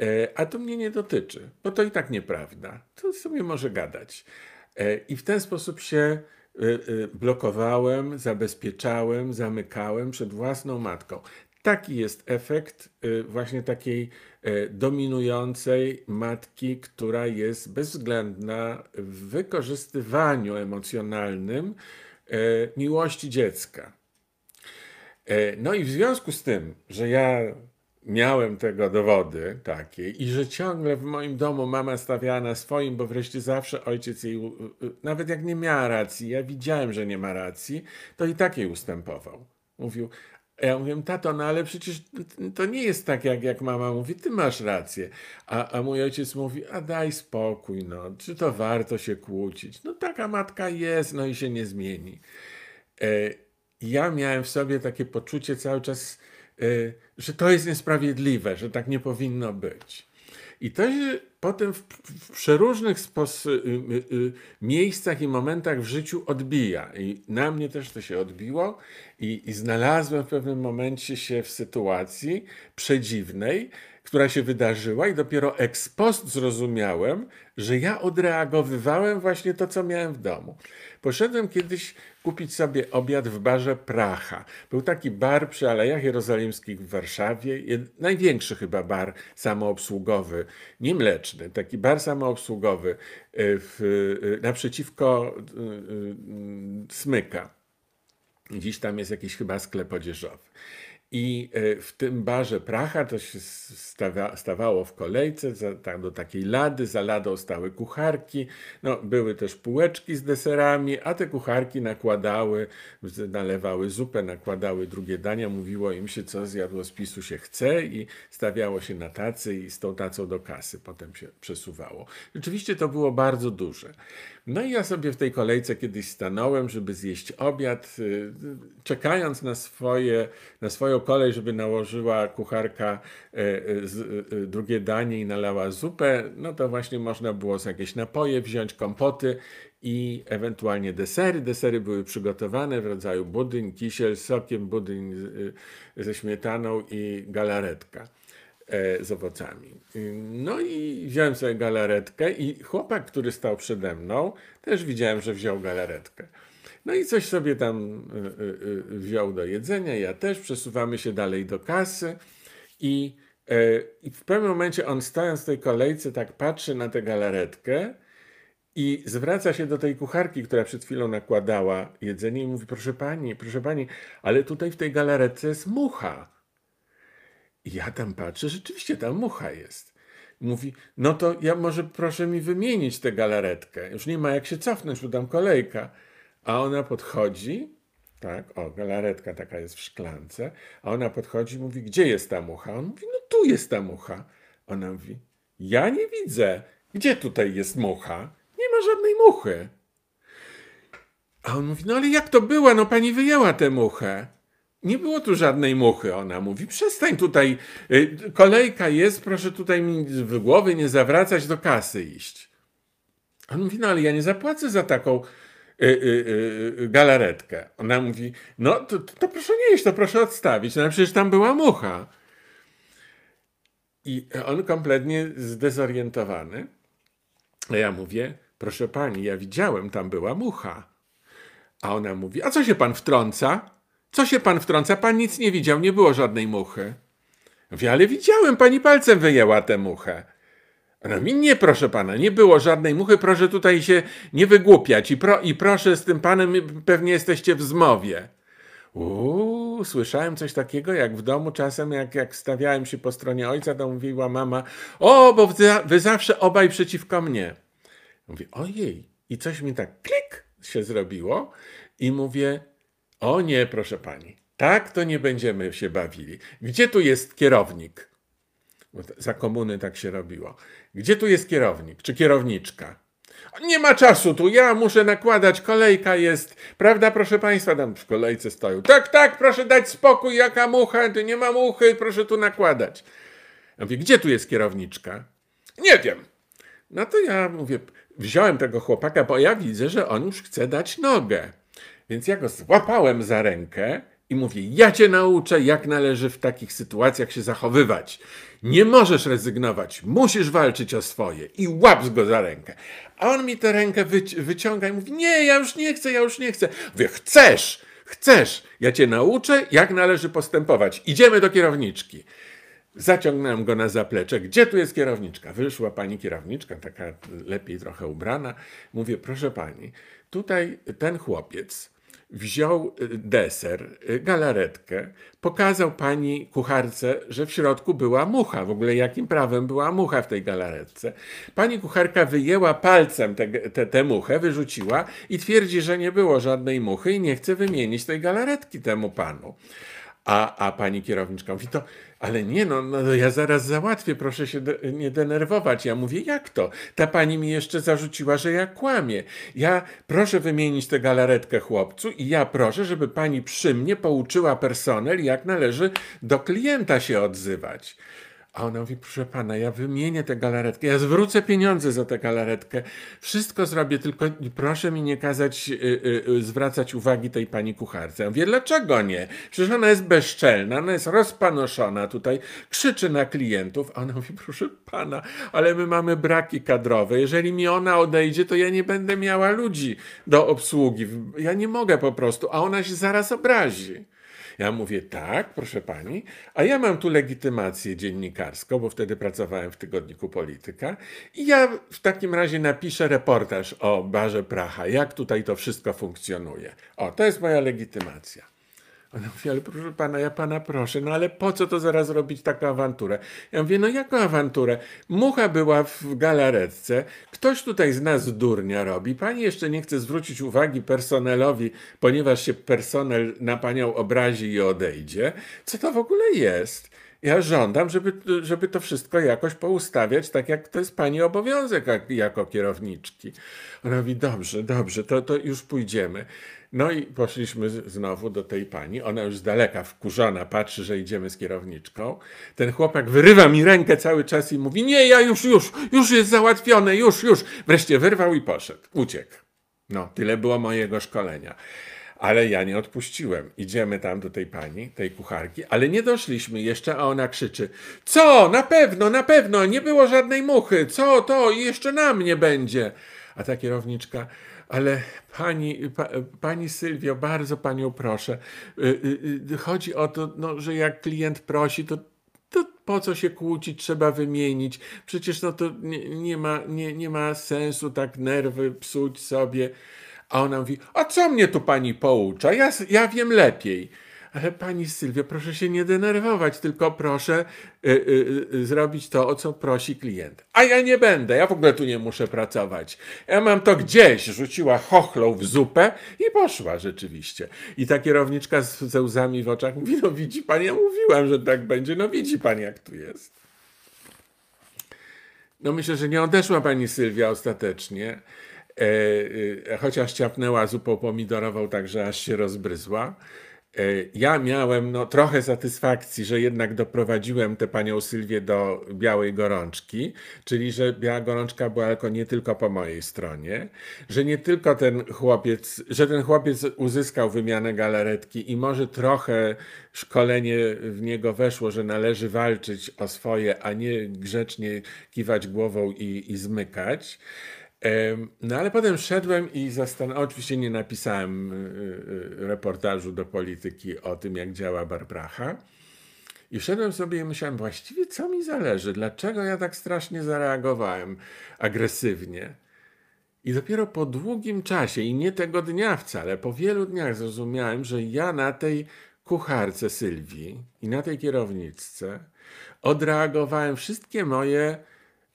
e, a to mnie nie dotyczy, bo to i tak nieprawda. To sobie może gadać. E, I w ten sposób się e, blokowałem, zabezpieczałem, zamykałem przed własną matką. Taki jest efekt y, właśnie takiej e, dominującej matki, która jest bezwzględna w wykorzystywaniu emocjonalnym e, miłości dziecka. No i w związku z tym, że ja miałem tego dowody takie i że ciągle w moim domu mama stawiała na swoim, bo wreszcie zawsze ojciec jej, nawet jak nie miała racji, ja widziałem, że nie ma racji, to i tak jej ustępował. Mówił, ja mówię, tato, no ale przecież to nie jest tak, jak, jak mama mówi, ty masz rację. A, a mój ojciec mówi, a daj spokój, no, czy to warto się kłócić? No taka matka jest, no i się nie zmieni. E, ja miałem w sobie takie poczucie cały czas, e, że to jest niesprawiedliwe, że tak nie powinno być. I to się potem w, w przeróżnych y, y, y, miejscach i momentach w życiu odbija. I na mnie też to się odbiło i, i znalazłem w pewnym momencie się w sytuacji przedziwnej, która się wydarzyła i dopiero ex post zrozumiałem, że ja odreagowywałem właśnie to, co miałem w domu. Poszedłem kiedyś kupić sobie obiad w barze Pracha. Był taki bar przy Alejach Jerozolimskich w Warszawie, największy chyba bar samoobsługowy, nie mleczny, taki bar samoobsługowy e, w, e, naprzeciwko e, Smyka. Dziś tam jest jakiś chyba sklep odzieżowy. I e, w tym barze Pracha to się stawa, stawało w kolejce tak, do takiej lady. Za ladą stały kucharki. No, były też półeczki z deserami, a te kucharki nakładały, nalewały zupę, nakładały drugie dania. Mówiło im się, co z jadłospisu się chce i stawiało się na tacy i z tą tacą do kasy potem się przesuwało. Rzeczywiście to było bardzo duże. No i ja sobie w tej kolejce kiedyś stanąłem, żeby zjeść obiad, y, czekając na, swoje, na swoją kolej, żeby nałożyła kucharka y, y, drugie danie i nalała zupę, no to właśnie można było z jakieś napoje wziąć, kompoty i ewentualnie desery. Desery były przygotowane w rodzaju budyń, kisiel z sokiem, budyń ze śmietaną i galaretka. E, z owocami. No i wziąłem sobie galaretkę i chłopak, który stał przede mną, też widziałem, że wziął galaretkę. No i coś sobie tam e, e, wziął do jedzenia, ja też, przesuwamy się dalej do kasy i, i w pewnym momencie on stojąc w tej kolejce tak patrzy na tę galaretkę i zwraca się do tej kucharki, która przed chwilą nakładała jedzenie i mówi, proszę pani, proszę pani, ale tutaj w tej galaretce jest mucha. I ja tam patrzę, rzeczywiście tam mucha jest. Mówi, no to ja może proszę mi wymienić tę galaretkę. Już nie ma jak się cofnąć, bo tam kolejka. A ona podchodzi, tak, o, galaretka taka jest w szklance, a ona podchodzi i mówi, gdzie jest ta mucha? On mówi, no tu jest ta mucha. Ona mówi, ja nie widzę. Gdzie tutaj jest mucha? Nie ma żadnej muchy. A on mówi, no ale jak to była? No pani wyjęła tę muchę. Nie było tu żadnej muchy, ona mówi. Przestań tutaj, y, kolejka jest, proszę tutaj mi w głowy nie zawracać, do kasy iść. On mówi, no ale ja nie zapłacę za taką galaretkę. Ona mówi, no to, to proszę nie iść, to proszę odstawić. No przecież tam była mucha. I on kompletnie zdezorientowany. A ja mówię, proszę pani, ja widziałem, tam była mucha. A ona mówi, a co się pan wtrąca? Co się pan wtrąca? Pan nic nie widział, nie było żadnej muchy. Mówię, ale widziałem, pani palcem wyjęła tę muchę. Ona mi, nie proszę pana, nie było żadnej muchy, proszę tutaj się nie wygłupiać i, pro, i proszę z tym panem, pewnie jesteście w zmowie. Uuu, słyszałem coś takiego, jak w domu czasem, jak, jak stawiałem się po stronie ojca, to mówiła mama, o, bo wy, zawsze obaj przeciwko mnie. Mówię, ojej, i coś mi tak klik się zrobiło i mówię, o nie, proszę pani, tak to nie będziemy się bawili. Gdzie tu jest kierownik? Za komuny tak się robiło. Gdzie tu jest kierownik czy kierowniczka? Nie ma czasu tu, ja muszę nakładać, kolejka jest. Prawda, proszę państwa, tam w kolejce stoją. Tak, tak, proszę dać spokój, jaka mucha, tu nie ma muchy, proszę tu nakładać. Ja mówię, gdzie tu jest kierowniczka? Nie wiem. No to ja mówię, wziąłem tego chłopaka, bo ja widzę, że on już chce dać nogę. Więc ja go złapałem za rękę i mówię: Ja cię nauczę, jak należy w takich sytuacjach się zachowywać. Nie możesz rezygnować, musisz walczyć o swoje. I łap go za rękę. A on mi tę rękę wyci wyciąga i mówi: Nie, ja już nie chcę, ja już nie chcę. Mówię: Chcesz, chcesz, ja cię nauczę, jak należy postępować. Idziemy do kierowniczki. Zaciągnąłem go na zaplecze. Gdzie tu jest kierowniczka? Wyszła pani kierowniczka, taka lepiej trochę ubrana. Mówię, proszę pani, tutaj ten chłopiec wziął y, deser, y, galaretkę, pokazał pani kucharce, że w środku była mucha. W ogóle jakim prawem była mucha w tej galaretce. Pani kucharka wyjęła palcem tę muchę, wyrzuciła i twierdzi, że nie było żadnej muchy i nie chce wymienić tej galaretki temu panu. A, a pani kierowniczka mówi, to, ale nie no, no ja zaraz załatwię, proszę się de nie denerwować. Ja mówię, jak to? Ta pani mi jeszcze zarzuciła, że ja kłamię. Ja proszę wymienić tę galaretkę chłopcu i ja proszę, żeby pani przy mnie pouczyła personel, jak należy do klienta się odzywać. A ona mówi, proszę pana, ja wymienię tę galaretkę, ja zwrócę pieniądze za tę galaretkę, wszystko zrobię, tylko proszę mi nie kazać y, y, y, zwracać uwagi tej pani kucharce. Ja mówię, dlaczego nie? Przecież ona jest bezczelna, ona jest rozpanoszona tutaj, krzyczy na klientów. A ona mówi, proszę pana, ale my mamy braki kadrowe. Jeżeli mi ona odejdzie, to ja nie będę miała ludzi do obsługi. Ja nie mogę po prostu, a ona się zaraz obrazi. Ja mówię, tak, proszę pani, a ja mam tu legitymację dziennikarską, bo wtedy pracowałem w tygodniku Polityka i ja w takim razie napiszę reportaż o barze Pracha, jak tutaj to wszystko funkcjonuje. O, to jest moja legitymacja. Ona mówi, ale proszę pana, ja pana proszę, no ale po co to zaraz robić taką awanturę? Ja mówię, no jaką awanturę? Mucha była w galaretce, ktoś tutaj z nas durnia robi, pani jeszcze nie chce zwrócić uwagi personelowi, ponieważ się personel na panią obrazi i odejdzie. Co to w ogóle jest? Ja żądam, żeby, żeby to wszystko jakoś poustawiać, tak jak to jest pani obowiązek jak, jako kierowniczki. Ona mówi, dobrze, dobrze, to, to już pójdziemy. No i poszliśmy znowu do tej pani. Ona już z daleka wkurzona patrzy, że idziemy z kierowniczką. Ten chłopak wyrywa mi rękę cały czas i mówi: Nie, ja już, już, już jest załatwione, już, już. Wreszcie wyrwał i poszedł. Uciekł. No, tyle było mojego szkolenia. Ale ja nie odpuściłem. Idziemy tam do tej pani, tej kucharki, ale nie doszliśmy jeszcze, a ona krzyczy: Co? Na pewno, na pewno, nie było żadnej muchy. Co to? I jeszcze na mnie będzie. A ta kierowniczka: ale pani, pa, pani Sylwio, bardzo panią proszę. Y, y, y, chodzi o to, no, że jak klient prosi, to, to po co się kłócić, trzeba wymienić. Przecież no, to nie, nie, ma, nie, nie ma sensu tak nerwy psuć sobie. A ona mówi, a co mnie tu pani poucza? Ja, ja wiem lepiej. Ale pani Sylwio, proszę się nie denerwować, tylko proszę y, y, y, zrobić to, o co prosi klient. A ja nie będę, ja w ogóle tu nie muszę pracować. Ja mam to gdzieś. Rzuciła chochlą w zupę i poszła rzeczywiście. I ta kierowniczka z, ze łzami w oczach mówi, no widzi pani, ja mówiłam, że tak będzie, no widzi pani jak tu jest. No myślę, że nie odeszła pani Sylwia ostatecznie. E, e, chociaż ciapnęła zupą pomidorową, także aż się rozbryzła. E, ja miałem no, trochę satysfakcji, że jednak doprowadziłem tę panią Sylwię do białej gorączki, czyli że biała gorączka była tylko nie tylko po mojej stronie, że nie tylko ten chłopiec, że ten chłopiec uzyskał wymianę galaretki i może trochę szkolenie w niego weszło, że należy walczyć o swoje, a nie grzecznie kiwać głową i, i zmykać. No ale potem szedłem i zastanawiałem, oczywiście nie napisałem y, y, reportażu do polityki o tym, jak działa Barbracha. I szedłem sobie i myślałem, właściwie co mi zależy, dlaczego ja tak strasznie zareagowałem agresywnie. I dopiero po długim czasie, i nie tego dnia wcale, po wielu dniach zrozumiałem, że ja na tej kucharce Sylwii i na tej kierowniczce odreagowałem wszystkie moje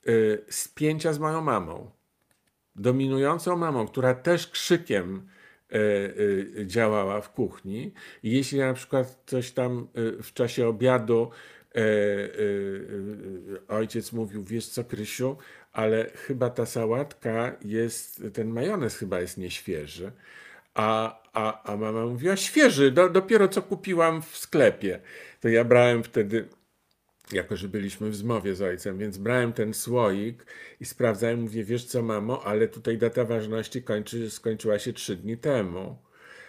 y, spięcia z moją mamą dominującą mamą, która też krzykiem e, e, działała w kuchni. Jeśli na przykład coś tam e, w czasie obiadu ojciec mówił, wiesz co Krysiu, ale chyba ta sałatka jest, ten majonez chyba jest nieświeży. A, a, a mama mówiła, świeży, do, dopiero co kupiłam w sklepie. To ja brałem wtedy jako że byliśmy w zmowie z ojcem, więc brałem ten słoik i sprawdzałem, mówię, wiesz co mamo, ale tutaj data ważności kończy, skończyła się trzy dni temu.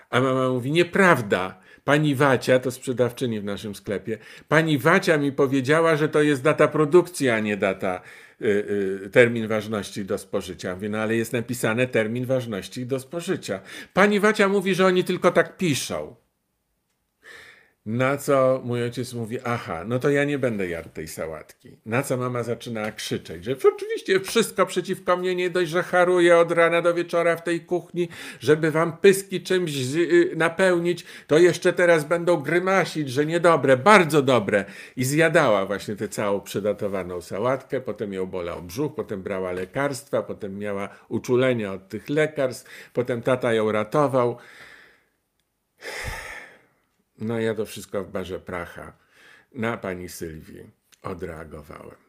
A mama mówi, nieprawda, pani Wacia, to sprzedawczyni w naszym sklepie, pani Wacia mi powiedziała, że to jest data produkcji, a nie data, y, y, termin ważności do spożycia. Mówię, no ale jest napisane termin ważności do spożycia. Pani Wacia mówi, że oni tylko tak piszą. Na co mój ojciec mówi, aha, no to ja nie będę jadł tej sałatki. Na co mama zaczyna krzyczeć, że oczywiście wszystko przeciwko mnie nie dość, że haruje od rana do wieczora w tej kuchni, żeby wam pyski czymś y, napełnić, to jeszcze teraz będą grymasić, że niedobre, bardzo dobre. I zjadała właśnie tę całą przedatowaną sałatkę, potem ją bolał brzuch, potem brała lekarstwa, potem miała uczulenie od tych lekarstw, potem tata ją ratował. No ja to wszystko w barze pracha na pani Sylwii odreagowałem.